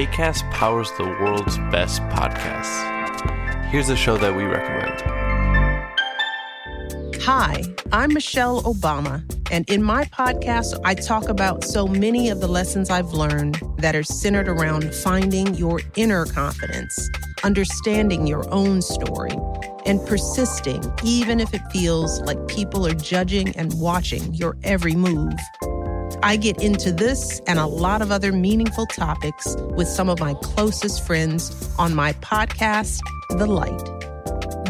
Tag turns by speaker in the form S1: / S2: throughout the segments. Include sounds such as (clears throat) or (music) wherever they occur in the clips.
S1: ACAST powers the world's best podcasts. Here's a show that we recommend.
S2: Hi, I'm Michelle Obama, and in my podcast, I talk about so many of the lessons I've learned that are centered around finding your inner confidence, understanding your own story, and persisting even if it feels like people are judging and watching your every move. I get into this and a lot of other meaningful topics with some of my closest friends on my podcast, The Light.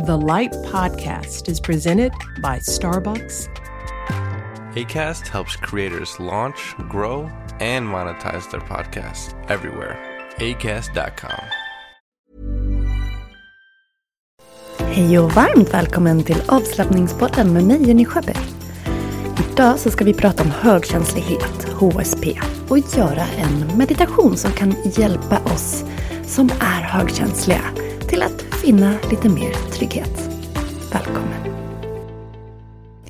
S2: The Light Podcast is presented by Starbucks.
S1: ACAST helps creators launch, grow, and monetize their podcasts everywhere. ACAST.com.
S3: Hej och varmt välkommen till avslappningspodden med mig Jenny Sjöberg. Idag så ska vi prata om högkänslighet, HSP, och göra en meditation som kan hjälpa oss som är högkänsliga till att finna lite mer trygghet. Välkommen!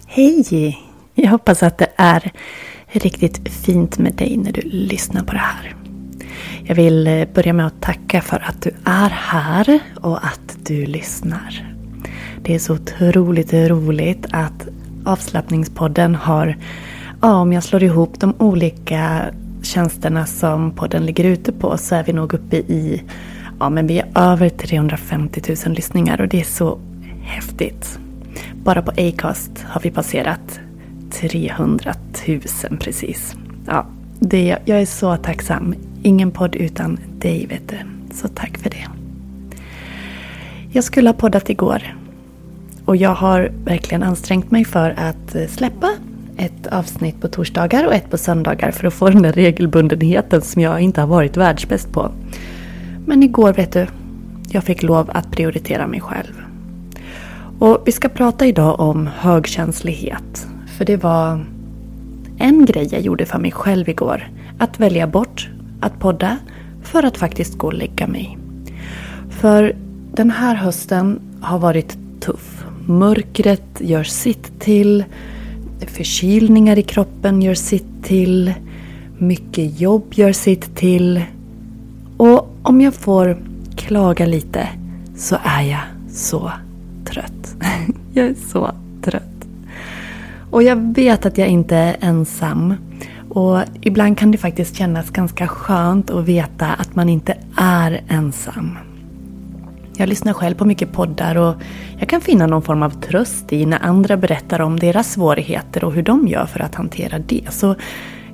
S3: Hej! Jag hoppas att det är riktigt fint med dig när du lyssnar på det här. Jag vill eh, börja med att tacka för att du är här och att du lyssnar. Det är så otroligt roligt att avslappningspodden har, ja, om jag slår ihop de olika tjänsterna som podden ligger ute på så är vi nog uppe i, ja men vi är över 350 000 lyssningar och det är så häftigt. Bara på Acast har vi passerat 300 000 precis. Ja, det, jag är så tacksam. Ingen podd utan dig vet du. Så tack för det. Jag skulle ha poddat igår. Och jag har verkligen ansträngt mig för att eh, släppa ett avsnitt på torsdagar och ett på söndagar för att få den där regelbundenheten som jag inte har varit världsbäst på. Men igår vet du, jag fick lov att prioritera mig själv. Och vi ska prata idag om högkänslighet. För det var en grej jag gjorde för mig själv igår. Att välja bort att podda för att faktiskt gå och lägga mig. För den här hösten har varit tuff. Mörkret gör sitt till. Förkylningar i kroppen gör sitt till. Mycket jobb gör sitt till. Och om jag får klaga lite så är jag så trött. (laughs) jag är så trött. Och jag vet att jag inte är ensam. Och ibland kan det faktiskt kännas ganska skönt att veta att man inte är ensam. Jag lyssnar själv på mycket poddar och jag kan finna någon form av tröst i när andra berättar om deras svårigheter och hur de gör för att hantera det. Så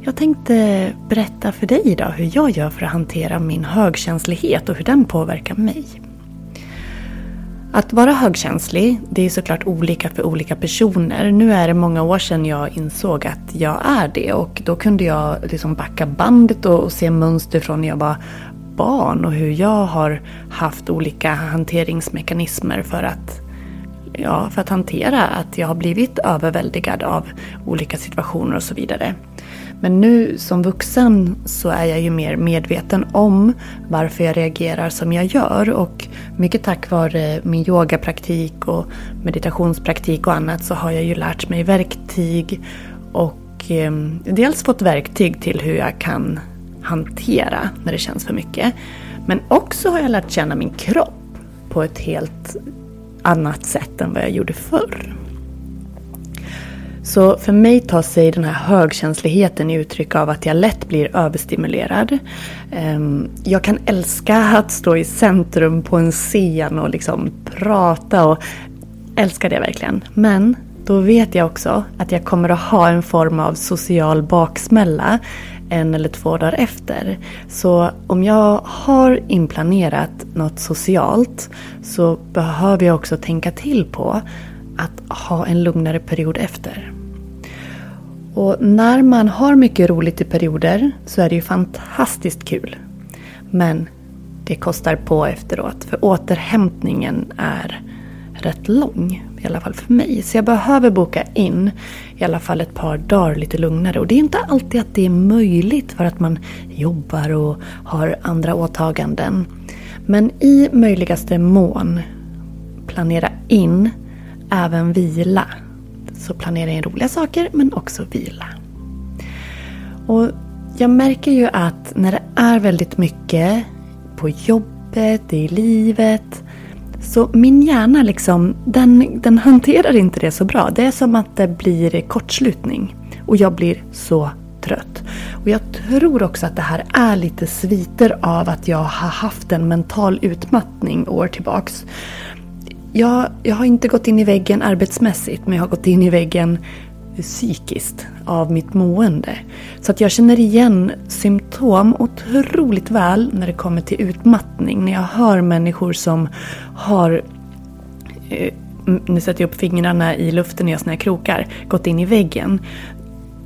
S3: jag tänkte berätta för dig idag hur jag gör för att hantera min högkänslighet och hur den påverkar mig. Att vara högkänslig, det är såklart olika för olika personer. Nu är det många år sedan jag insåg att jag är det och då kunde jag liksom backa bandet och se mönster från när jag var barn och hur jag har haft olika hanteringsmekanismer för att, ja, för att hantera att jag har blivit överväldigad av olika situationer och så vidare. Men nu som vuxen så är jag ju mer medveten om varför jag reagerar som jag gör och mycket tack vare min yogapraktik och meditationspraktik och annat så har jag ju lärt mig verktyg och eh, dels fått verktyg till hur jag kan hantera när det känns för mycket. Men också har jag lärt känna min kropp på ett helt annat sätt än vad jag gjorde förr. Så för mig tar sig den här högkänsligheten i uttryck av att jag lätt blir överstimulerad. Ehm, jag kan älska att stå i centrum på en scen och liksom prata och älskar det verkligen. Men då vet jag också att jag kommer att ha en form av social baksmälla en eller två dagar efter. Så om jag har inplanerat något socialt så behöver jag också tänka till på att ha en lugnare period efter. Och när man har mycket roligt i perioder så är det ju fantastiskt kul. Men det kostar på efteråt för återhämtningen är rätt lång. I alla fall för mig. Så jag behöver boka in i alla fall ett par dagar lite lugnare. Och det är inte alltid att det är möjligt för att man jobbar och har andra åtaganden. Men i möjligaste mån planera in även vila. Så planera in roliga saker men också vila. Och jag märker ju att när det är väldigt mycket på jobbet, i livet. Så min hjärna liksom, den, den hanterar inte det så bra. Det är som att det blir kortslutning. Och jag blir så trött. Och jag tror också att det här är lite sviter av att jag har haft en mental utmattning år tillbaks. Jag, jag har inte gått in i väggen arbetsmässigt men jag har gått in i väggen psykiskt av mitt mående. Så att jag känner igen symptom otroligt väl när det kommer till utmattning. När jag hör människor som har eh, nu sätter jag upp fingrarna i luften i såna här krokar, gått in i väggen.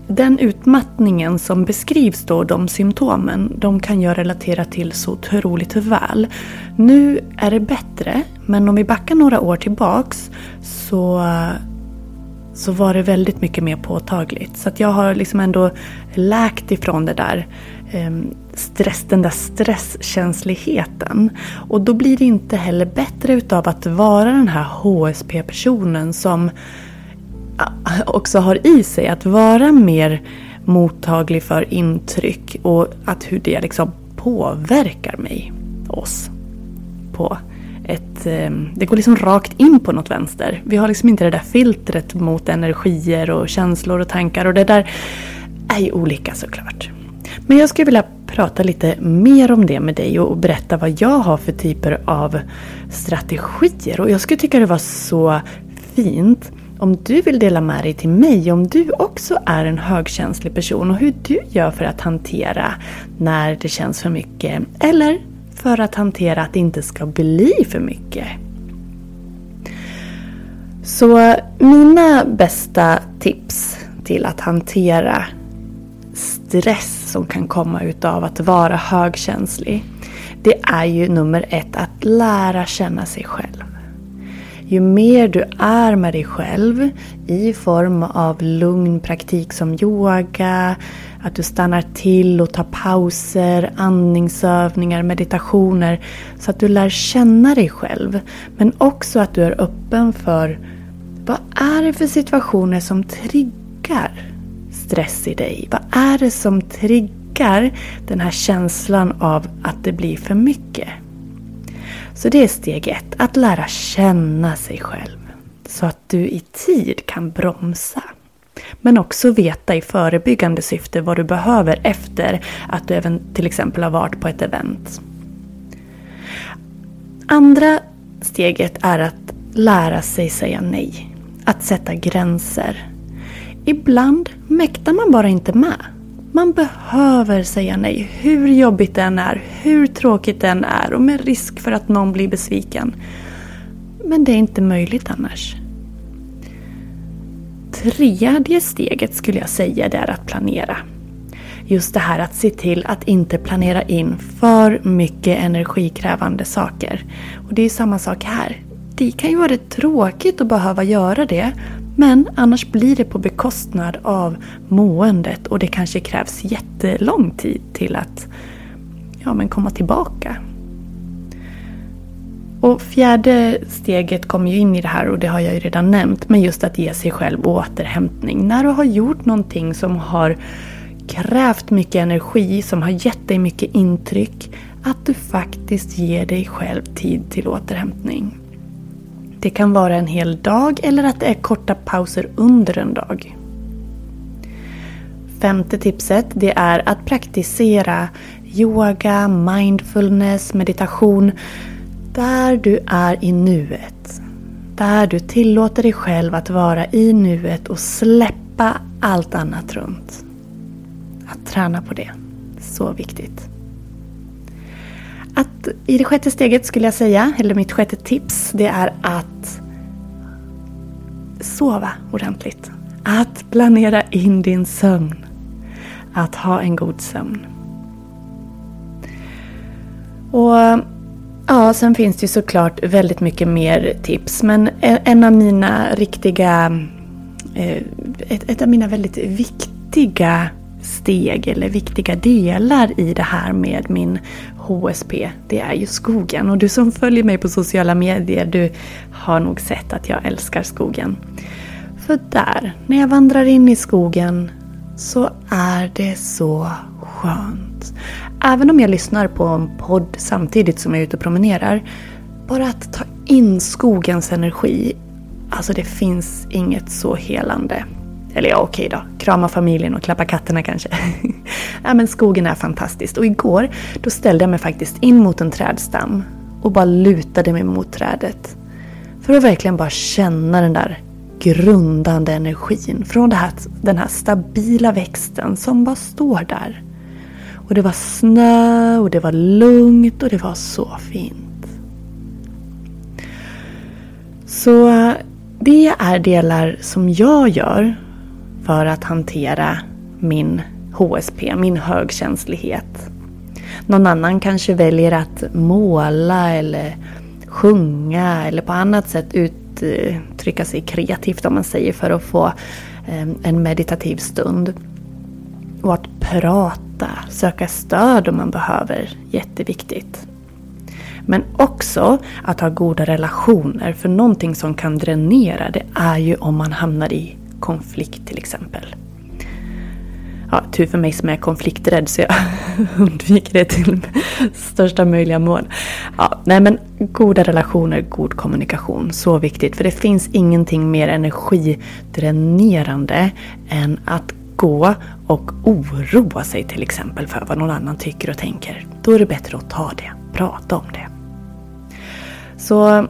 S3: Den utmattningen som beskrivs då, de symptomen, de kan jag relatera till så otroligt väl. Nu är det bättre, men om vi backar några år tillbaks så så var det väldigt mycket mer påtagligt. Så att jag har liksom ändå läkt ifrån det där ehm, stress, den där stresskänsligheten. Och då blir det inte heller bättre utav att vara den här HSP-personen som också har i sig att vara mer mottaglig för intryck och att hur det liksom påverkar mig, oss, på ett, ehm, det går liksom rakt in på något vänster. Vi har liksom inte det där filtret mot energier och känslor och tankar och det där är ju olika såklart. Men jag skulle vilja prata lite mer om det med dig och berätta vad jag har för typer av strategier. Och jag skulle tycka det var så fint om du vill dela med dig till mig om du också är en högkänslig person och hur du gör för att hantera när det känns för mycket. Eller för att hantera att det inte ska bli för mycket. Så mina bästa tips till att hantera stress som kan komma utav att vara högkänslig. Det är ju nummer ett att lära känna sig själv. Ju mer du är med dig själv i form av lugn praktik som yoga, att du stannar till och tar pauser, andningsövningar, meditationer så att du lär känna dig själv. Men också att du är öppen för vad är det för situationer som triggar stress i dig? Vad är det som triggar den här känslan av att det blir för mycket? Så det är steg ett, att lära känna sig själv. Så att du i tid kan bromsa. Men också veta i förebyggande syfte vad du behöver efter att du även till exempel har varit på ett event. Andra steget är att lära sig säga nej. Att sätta gränser. Ibland mäktar man bara inte med. Man behöver säga nej, hur jobbigt det än är, hur tråkigt det än är och med risk för att någon blir besviken. Men det är inte möjligt annars. Tredje steget skulle jag säga det är att planera. Just det här att se till att inte planera in för mycket energikrävande saker. Och det är samma sak här. Det kan ju vara tråkigt att behöva göra det men annars blir det på bekostnad av måendet och det kanske krävs jättelång tid till att ja, men komma tillbaka. Och fjärde steget kommer ju in i det här och det har jag ju redan nämnt. Men just att ge sig själv återhämtning. När du har gjort någonting som har krävt mycket energi, som har gett dig mycket intryck. Att du faktiskt ger dig själv tid till återhämtning. Det kan vara en hel dag eller att det är korta pauser under en dag. Femte tipset det är att praktisera yoga, mindfulness, meditation där du är i nuet. Där du tillåter dig själv att vara i nuet och släppa allt annat runt. Att träna på det. Så viktigt. Att I det sjätte steget skulle jag säga, eller mitt sjätte tips, det är att sova ordentligt. att planera in din sömn. Att ha en god sömn. Och ja, sen finns det ju såklart väldigt mycket mer tips. Men en av mina riktiga, eh, ett, ett av mina väldigt viktiga steg eller viktiga delar i det här med min HSP, det är ju skogen. Och du som följer mig på sociala medier, du har nog sett att jag älskar skogen. För där, när jag vandrar in i skogen, så är det så skönt. Även om jag lyssnar på en podd samtidigt som jag är ute och promenerar, bara att ta in skogens energi, alltså det finns inget så helande. Eller ja, okej då. Krama familjen och klappa katterna kanske. (laughs) ja, men skogen är fantastisk. Och igår, då ställde jag mig faktiskt in mot en trädstam och bara lutade mig mot trädet. För att verkligen bara känna den där grundande energin från här, den här stabila växten som bara står där. Och det var snö och det var lugnt och det var så fint. Så eh, det är delar som jag gör för att hantera min HSP, min högkänslighet. Någon annan kanske väljer att måla eller sjunga eller på annat sätt uttrycka sig kreativt om man säger för att få eh, en meditativ stund. Och att prata, söka stöd om man behöver, jätteviktigt. Men också att ha goda relationer, för någonting som kan dränera det är ju om man hamnar i konflikt till exempel. Ja, tur för mig som är konflikträdd så jag (laughs) undviker det till största möjliga mån. Ja, nej men goda relationer, god kommunikation, så viktigt. För det finns ingenting mer energidränerande än att gå och oroa sig till exempel för vad någon annan tycker och tänker. Då är det bättre att ta det, prata om det. Så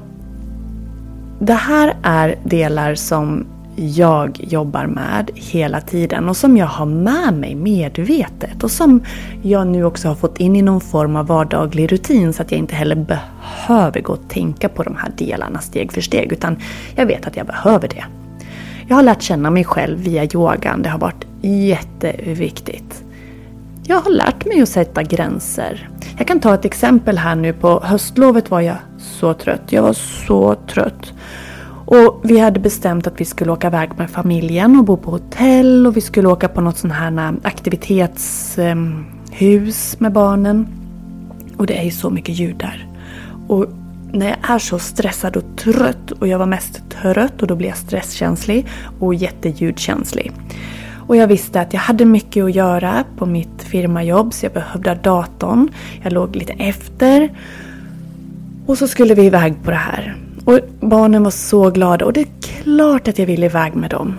S3: det här är delar som jag jobbar med hela tiden och som jag har med mig medvetet och som jag nu också har fått in i någon form av vardaglig rutin så att jag inte heller behöver gå och tänka på de här delarna steg för steg utan jag vet att jag behöver det. Jag har lärt känna mig själv via yogan, det har varit jätteviktigt. Jag har lärt mig att sätta gränser. Jag kan ta ett exempel här nu på höstlovet var jag så trött. Jag var så trött. Och vi hade bestämt att vi skulle åka iväg med familjen och bo på hotell och vi skulle åka på något sånt här eh, aktivitetshus eh, med barnen. Och det är ju så mycket ljud där. Och när jag är så stressad och trött och jag var mest trött och då blir jag stresskänslig och jätteljudkänslig. Och jag visste att jag hade mycket att göra på mitt firmajobb så jag behövde datorn. Jag låg lite efter. Och så skulle vi iväg på det här. Och barnen var så glada och det är klart att jag ville iväg med dem.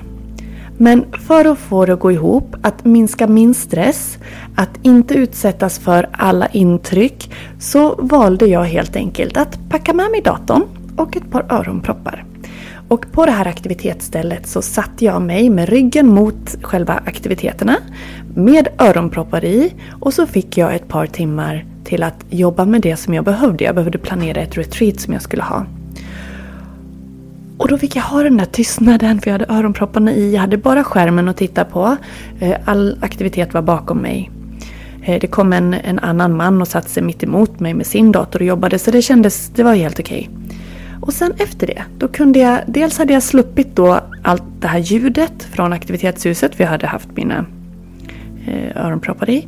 S3: Men för att få det att gå ihop, att minska min stress, att inte utsättas för alla intryck, så valde jag helt enkelt att packa med mig datorn och ett par öronproppar. Och på det här aktivitetsstället så satte jag mig med ryggen mot själva aktiviteterna med öronproppar i och så fick jag ett par timmar till att jobba med det som jag behövde. Jag behövde planera ett retreat som jag skulle ha. Och då fick jag ha den där tystnaden för jag hade öronpropparna i. Jag hade bara skärmen att titta på. Eh, all aktivitet var bakom mig. Eh, det kom en, en annan man och satte sig mitt emot mig med sin dator och jobbade så det kändes, det var helt okej. Och sen efter det, då kunde jag, dels hade jag sluppit då allt det här ljudet från aktivitetshuset, för jag hade haft mina eh, öronproppar i.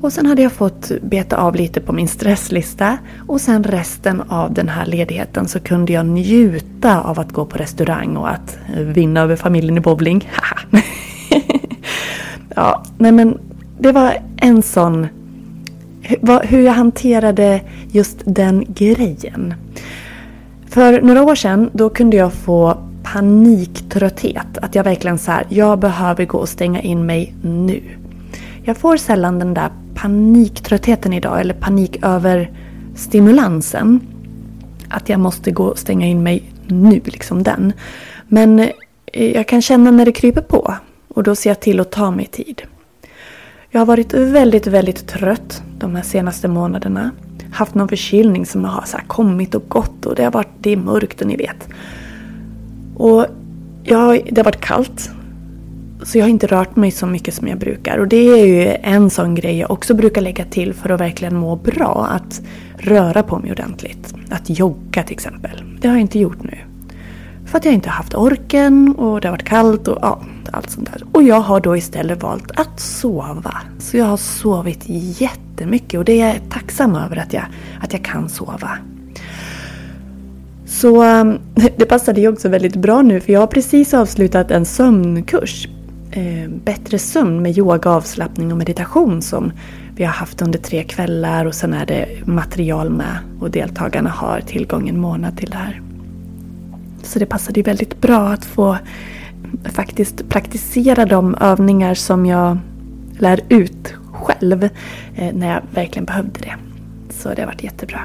S3: Och sen hade jag fått beta av lite på min stresslista och sen resten av den här ledigheten så kunde jag njuta av att gå på restaurang och att vinna över familjen i bowling. (laughs) ja, nej men det var en sån... Hur jag hanterade just den grejen. För några år sedan då kunde jag få paniktrötthet. Att jag verkligen så här, jag behöver gå och stänga in mig nu. Jag får sällan den där paniktröttheten idag eller panik över stimulansen. Att jag måste gå och stänga in mig nu, liksom den. Men eh, jag kan känna när det kryper på och då ser jag till att ta mig tid. Jag har varit väldigt, väldigt trött de här senaste månaderna. Haft någon förkylning som har så kommit och gått och det har varit, det är mörkt och ni vet. Och jag, det har varit kallt så jag har inte rört mig så mycket som jag brukar. Och det är ju en sån grej jag också brukar lägga till för att verkligen må bra. Att röra på mig ordentligt. Att jogga till exempel. Det har jag inte gjort nu. För att jag inte har haft orken och det har varit kallt och ja, allt sånt där. Och jag har då istället valt att sova. Så jag har sovit jättemycket och det är jag tacksam över att jag, att jag kan sova. Så eh, (laughs) det passade ju också väldigt bra nu för jag har precis avslutat en sömnkurs. Eh, bättre sömn med yoga, avslappning och meditation som vi har haft under tre kvällar och sen är det material med och deltagarna har tillgång en månad till det här. Så det passade ju väldigt bra att få faktiskt praktisera de övningar som jag lär ut själv eh, när jag verkligen behövde det. Så det har varit jättebra.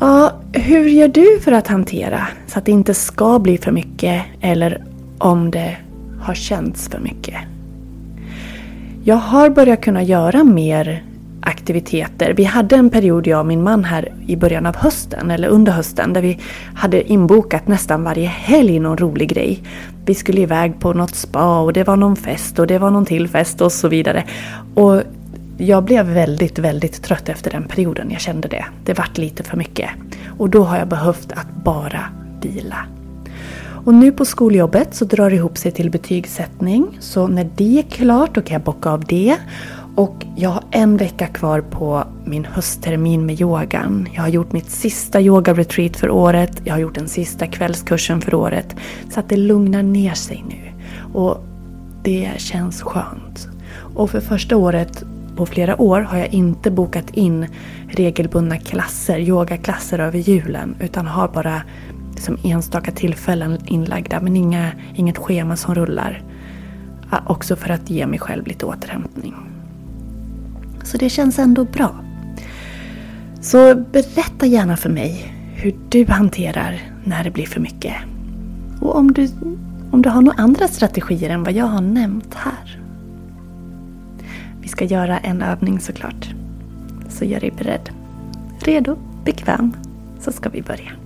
S3: Ja, hur gör du för att hantera så att det inte ska bli för mycket eller om det har känts för mycket? Jag har börjat kunna göra mer aktiviteter. Vi hade en period, jag och min man här i början av hösten, eller under hösten, där vi hade inbokat nästan varje helg någon rolig grej. Vi skulle iväg på något spa och det var någon fest och det var någon till fest och så vidare. Och jag blev väldigt, väldigt trött efter den perioden. Jag kände det. Det vart lite för mycket. Och då har jag behövt att bara vila. Och nu på skoljobbet så drar det ihop sig till betygssättning. Så när det är klart då kan jag bocka av det. Och jag har en vecka kvar på min hösttermin med yogan. Jag har gjort mitt sista yoga-retreat för året. Jag har gjort den sista kvällskursen för året. Så att det lugnar ner sig nu. Och det känns skönt. Och för första året på flera år har jag inte bokat in regelbundna klasser, yogaklasser över julen. Utan har bara liksom enstaka tillfällen inlagda men inga, inget schema som rullar. Också för att ge mig själv lite återhämtning. Så det känns ändå bra. Så berätta gärna för mig hur du hanterar när det blir för mycket. Och om du, om du har några andra strategier än vad jag har nämnt här. Vi ska göra en övning såklart. Så gör dig beredd. Redo, bekväm, så ska vi börja.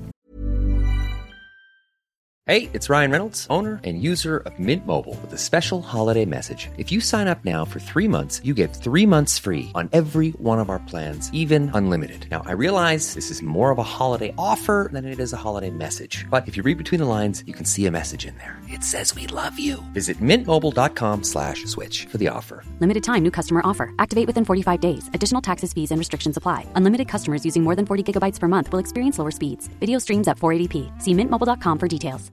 S4: Hey, it's Ryan Reynolds, owner and user of Mint Mobile with a special holiday message. If you sign up now for three months, you get three months free on every one of our plans, even unlimited. Now, I realize this is more of a holiday offer than it is a holiday message, but if you read between the lines, you can see a message in there. It says we love you. Visit mintmobile.com slash switch for the offer.
S5: Limited time, new customer offer. Activate within 45 days. Additional taxes, fees, and restrictions apply. Unlimited customers using more than 40 gigabytes per month will experience lower speeds. Video streams at 480p. See mintmobile.com for details.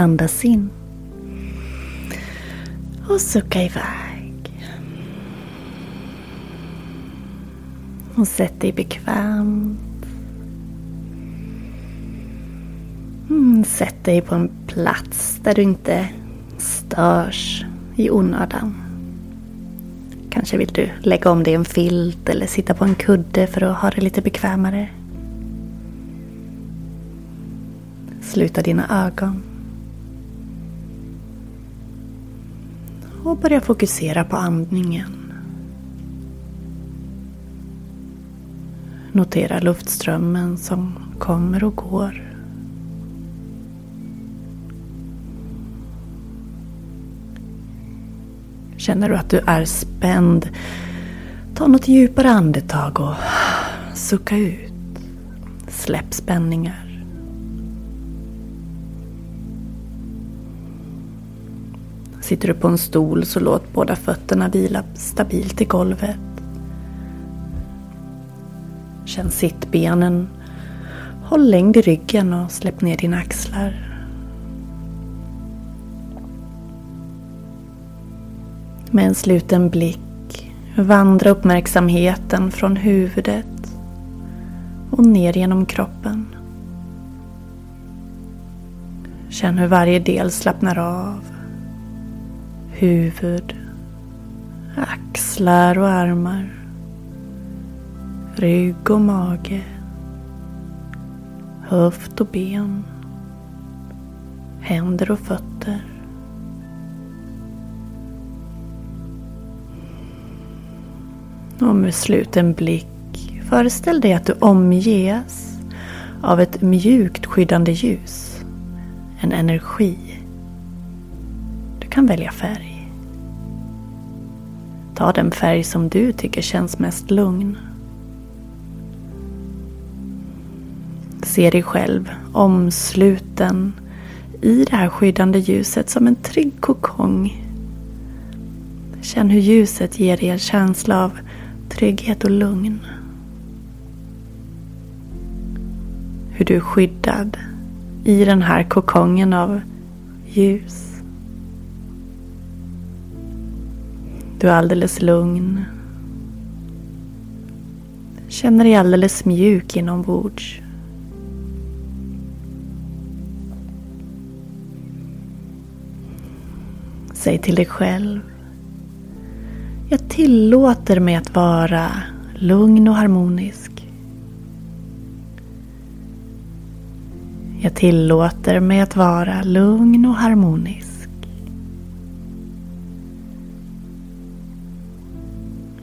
S3: Andas in. Och sucka iväg. Och sätt dig bekvämt. Mm, sätt dig på en plats där du inte störs i onödan. Kanske vill du lägga om dig en filt eller sitta på en kudde för att ha det lite bekvämare. Sluta dina ögon. Och börja fokusera på andningen. Notera luftströmmen som kommer och går. Känner du att du är spänd, ta något djupare andetag och sucka ut. Släpp spänningar. Sitter du på en stol så låt båda fötterna vila stabilt i golvet. Känn sittbenen. Håll längd i ryggen och släpp ner dina axlar. Med en sluten blick vandra uppmärksamheten från huvudet och ner genom kroppen. Känn hur varje del slappnar av. Huvud, axlar och armar. Rygg och mage. Höft och ben. Händer och fötter. Och med sluten blick föreställ dig att du omges av ett mjukt skyddande ljus. En energi. Du kan välja färg. Ta den färg som du tycker känns mest lugn. Se dig själv omsluten i det här skyddande ljuset som en trygg kokong. Känn hur ljuset ger dig en känsla av trygghet och lugn. Hur du är skyddad i den här kokongen av ljus. Du är alldeles lugn. Känner dig alldeles mjuk inombords. Säg till dig själv jag tillåter mig att vara lugn och harmonisk. Jag tillåter mig att vara lugn och harmonisk.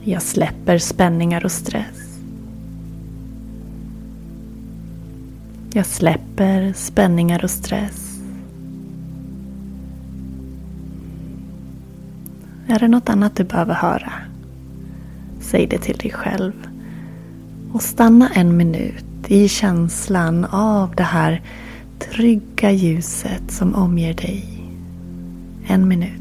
S3: Jag släpper spänningar och stress. Jag släpper spänningar och stress. Är det något annat du behöver höra? Säg det till dig själv. Och stanna en minut i känslan av det här trygga ljuset som omger dig. En minut.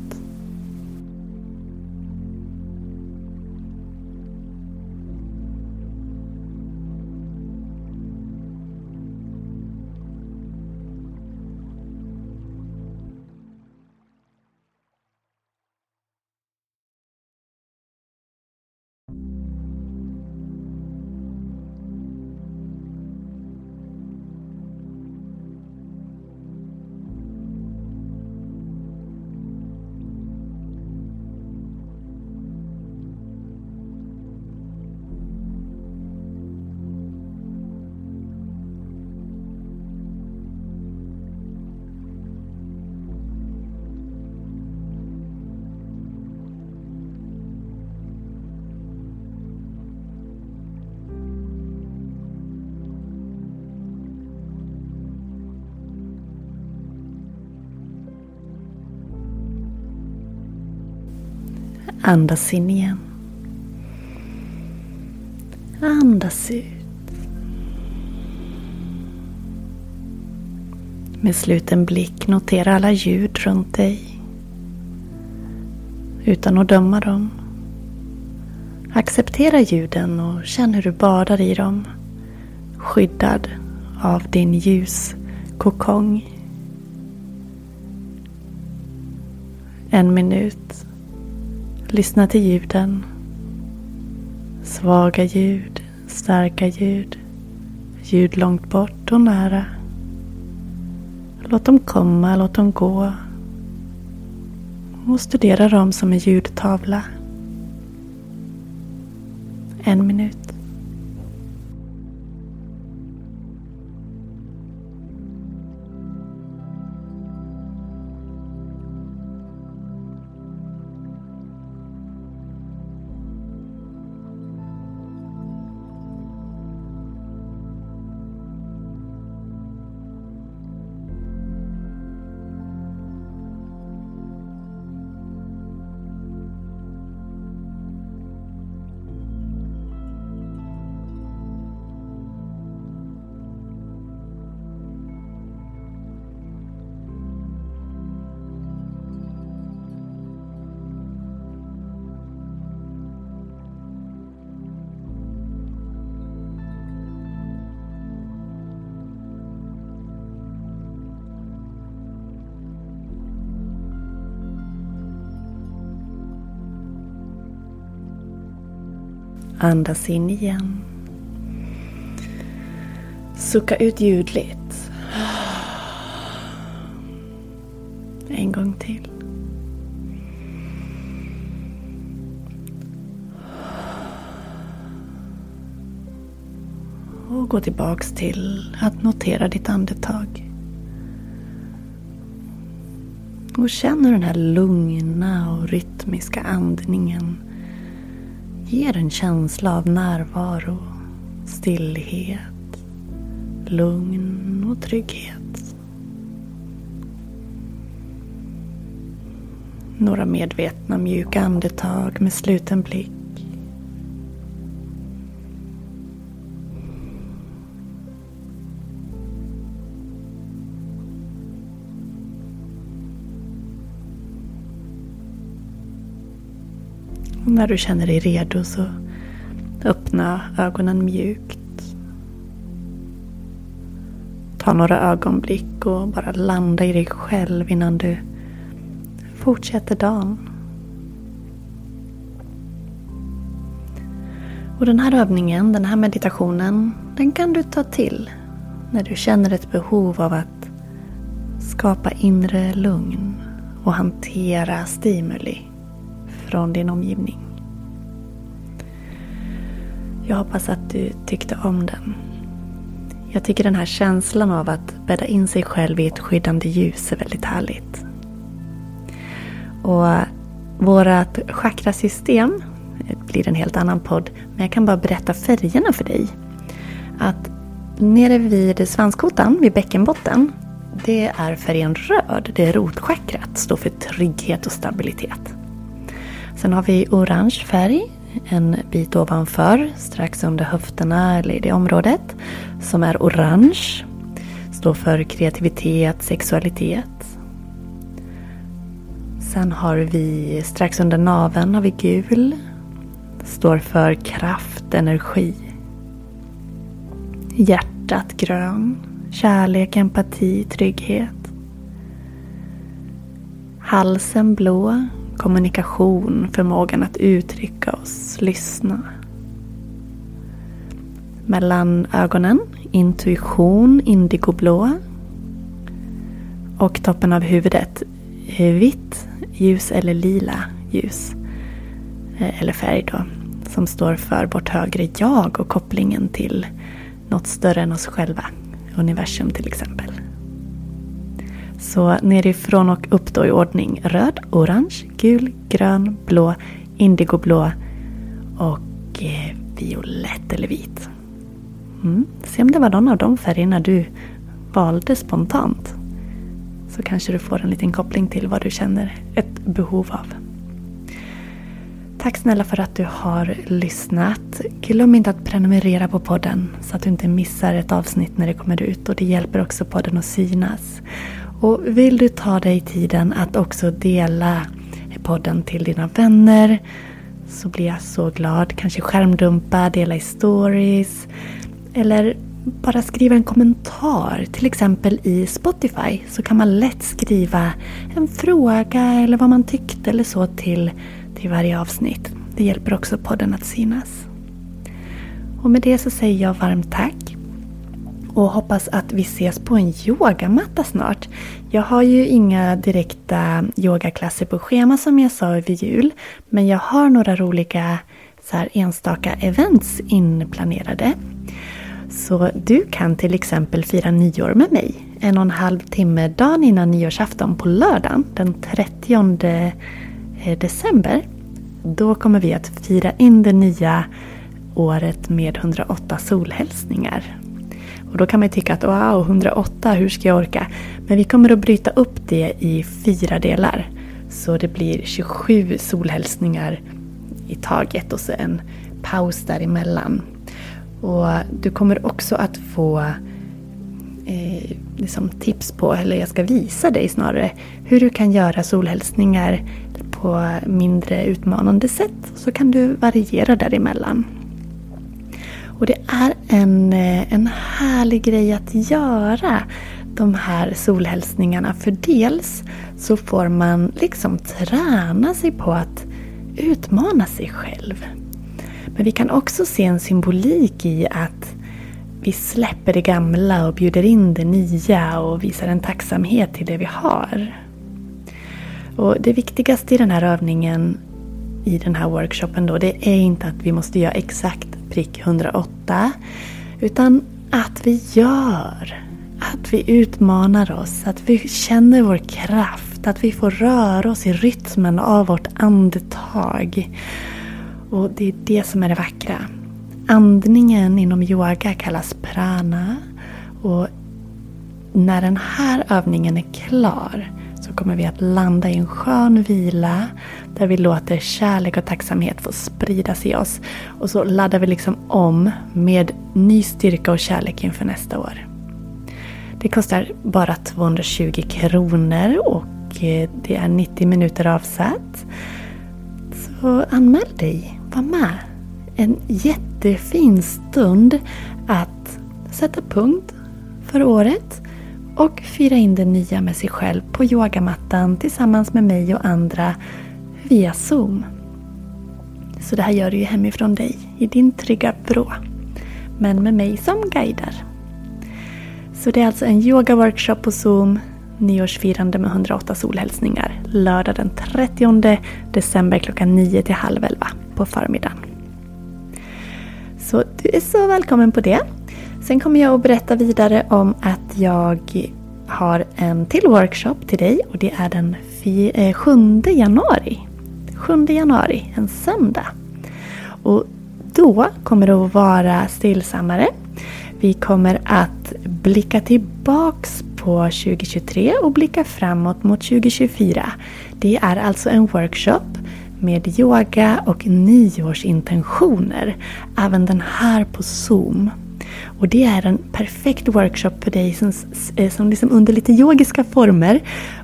S3: Andas in igen. Andas ut. Med sluten blick notera alla ljud runt dig. Utan att döma dem. Acceptera ljuden och känn hur du badar i dem. Skyddad av din ljuskokong. En minut Lyssna till ljuden. Svaga ljud, starka ljud, ljud långt bort och nära. Låt dem komma, låt dem gå. Och studera dem som en ljudtavla. En minut. Andas in igen. Sucka ut ljudligt. En gång till. Och gå tillbaks till att notera ditt andetag. Och känn hur den här lugna och rytmiska andningen ger en känsla av närvaro, stillhet, lugn och trygghet. Några medvetna mjuka andetag med sluten blick. När du känner dig redo så öppna ögonen mjukt. Ta några ögonblick och bara landa i dig själv innan du fortsätter dagen. Och den här övningen, den här meditationen, den kan du ta till när du känner ett behov av att skapa inre lugn och hantera stimuli från din omgivning. Jag hoppas att du tyckte om den. Jag tycker den här känslan av att bädda in sig själv i ett skyddande ljus är väldigt härligt. Och vårt chakrasystem blir en helt annan podd, men jag kan bara berätta färgerna för dig. Att nere vid svanskotan, vid bäckenbotten, det är färgen röd. Det är rotchakrat, står för trygghet och stabilitet. Sen har vi orange färg en bit ovanför, strax under höfterna eller i det området, som är orange. Står för kreativitet, sexualitet. Sen har vi strax under naveln har vi gul. Står för kraft, energi. Hjärtat grön. Kärlek, empati, trygghet. Halsen blå. Kommunikation, förmågan att uttrycka oss, lyssna. Mellan ögonen, intuition, indigoblå. Och toppen av huvudet, eh, vitt ljus eller lila ljus. Eh, eller färg då. Som står för vårt högre jag och kopplingen till något större än oss själva. Universum till exempel. Så nerifrån och upp då i ordning. Röd, orange, gul, grön, blå, indigoblå och eh, violett eller vit. Mm. Se om det var någon av de färgerna du valde spontant. Så kanske du får en liten koppling till vad du känner ett behov av. Tack snälla för att du har lyssnat. Glöm inte att prenumerera på podden så att du inte missar ett avsnitt när det kommer ut och det hjälper också podden att synas. Och vill du ta dig tiden att också dela podden till dina vänner så blir jag så glad. Kanske skärmdumpa, dela i stories eller bara skriva en kommentar. Till exempel i Spotify så kan man lätt skriva en fråga eller vad man tyckte eller så till, till varje avsnitt. Det hjälper också podden att synas. Och med det så säger jag varmt tack och hoppas att vi ses på en yogamatta snart. Jag har ju inga direkta yogaklasser på schema som jag sa över jul. Men jag har några roliga så här, enstaka events inplanerade. Så du kan till exempel fira nyår med mig en och en halv timme dagen innan nyårsafton på lördagen den 30 eh, december. Då kommer vi att fira in det nya året med 108 solhälsningar. Och då kan man tycka att wow, 108, hur ska jag orka? Men vi kommer att bryta upp det i fyra delar. Så det blir 27 solhälsningar i taget och så en paus däremellan. Och du kommer också att få eh, liksom tips på, eller jag ska visa dig snarare, hur du kan göra solhälsningar på mindre utmanande sätt. Så kan du variera däremellan. Och det är en, eh, en härlig grej att göra de här solhälsningarna. För dels så får man liksom träna sig på att utmana sig själv. Men vi kan också se en symbolik i att vi släpper det gamla och bjuder in det nya och visar en tacksamhet till det vi har. Och Det viktigaste i den här övningen, i den här workshopen då, det är inte att vi måste göra exakt prick 108. Utan att vi gör. Att vi utmanar oss, att vi känner vår kraft, att vi får röra oss i rytmen av vårt andetag. Och det är det som är det vackra. Andningen inom yoga kallas prana. Och när den här övningen är klar så kommer vi att landa i en skön vila där vi låter kärlek och tacksamhet få spridas i oss. Och så laddar vi liksom om med ny styrka och kärlek inför nästa år. Det kostar bara 220 kronor och eh, det är 90 minuter avsatt. Så anmäl dig, var med. En jättefin stund att sätta punkt för året och fira in det nya med sig själv på yogamattan tillsammans med mig och andra via Zoom. Så det här gör du ju hemifrån dig, i din trygga vrå. Men med mig som guider. Så det är alltså en yoga-workshop på Zoom, nyårsfirande med 108 solhälsningar, lördag den 30 december klockan 9 till halv 11 på förmiddagen. Så du är så välkommen på det. Sen kommer jag att berätta vidare om att jag har en till workshop till dig och det är den 7 eh, januari. 7 januari, en söndag. Och då kommer det att vara stillsammare. Vi kommer att blicka tillbaks på 2023 och blicka framåt mot 2024. Det är alltså en workshop med yoga och nyårsintentioner. Även den här på Zoom. Och det är en perfekt workshop för dig som, eh, som liksom under lite yogiska former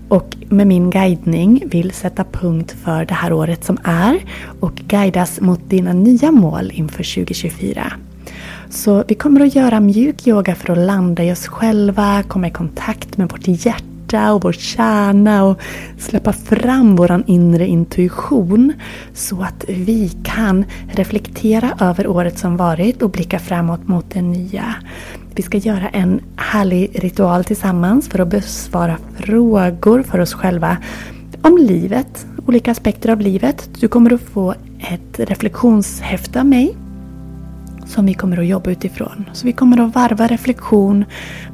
S3: och med min guidning vill sätta punkt för det här året som är och guidas mot dina nya mål inför 2024. Så vi kommer att göra mjuk yoga för att landa i oss själva, komma i kontakt med vårt hjärta hjärta och vår kärna och släppa fram vår inre intuition så att vi kan reflektera över året som varit och blicka framåt mot det nya. Vi ska göra en härlig ritual tillsammans för att besvara frågor för oss själva om livet, olika aspekter av livet. Du kommer att få ett reflektionshäfte av mig som vi kommer att jobba utifrån. Så vi kommer att varva reflektion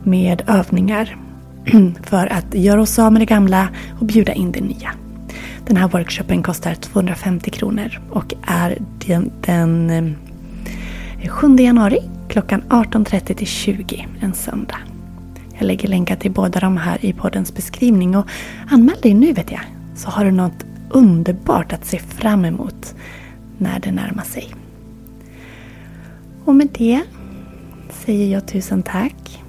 S3: med övningar. (clears throat) för att göra oss av med det gamla och bjuda in det nya. Den här workshopen kostar 250 kronor och är den, den eh, 7 januari klockan 18.30 till 20 en söndag. Jag lägger länkar till båda de här i poddens beskrivning och anmäl dig nu vet jag så har du något underbart att se fram emot när det närmar sig. Och med det säger jag tusen tack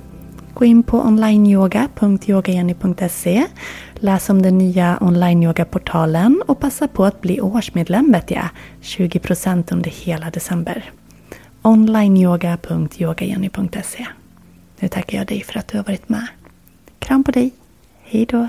S3: Gå in på onlineyoga.yogajenny.se Läs om den nya onlineyogaportalen och passa på att bli årsmedlem vet jag. 20% under hela december. onlineyoga.yogajenny.se Nu tackar jag dig för att du har varit med. Kram på dig. Hej då.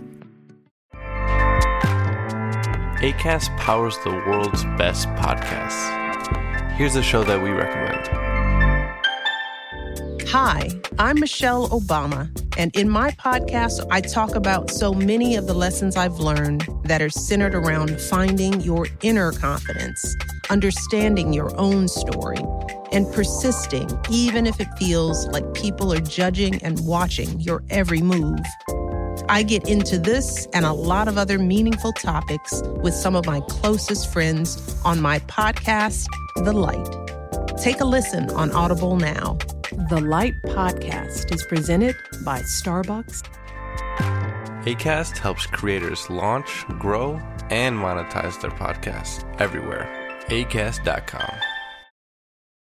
S1: ACAST powers the world's best podcasts. Here's a show that we recommend.
S2: Hi, I'm Michelle Obama, and in my podcast, I talk about so many of the lessons I've learned that are centered around finding your inner confidence, understanding your own story, and persisting even if it feels like people are judging and watching your every move. I get into this and a lot of other meaningful topics with some of my closest friends on my podcast, The Light. Take a listen on Audible now.
S6: The Light podcast is presented by Starbucks.
S1: ACAST helps creators launch, grow, and monetize their podcasts everywhere. ACAST.com.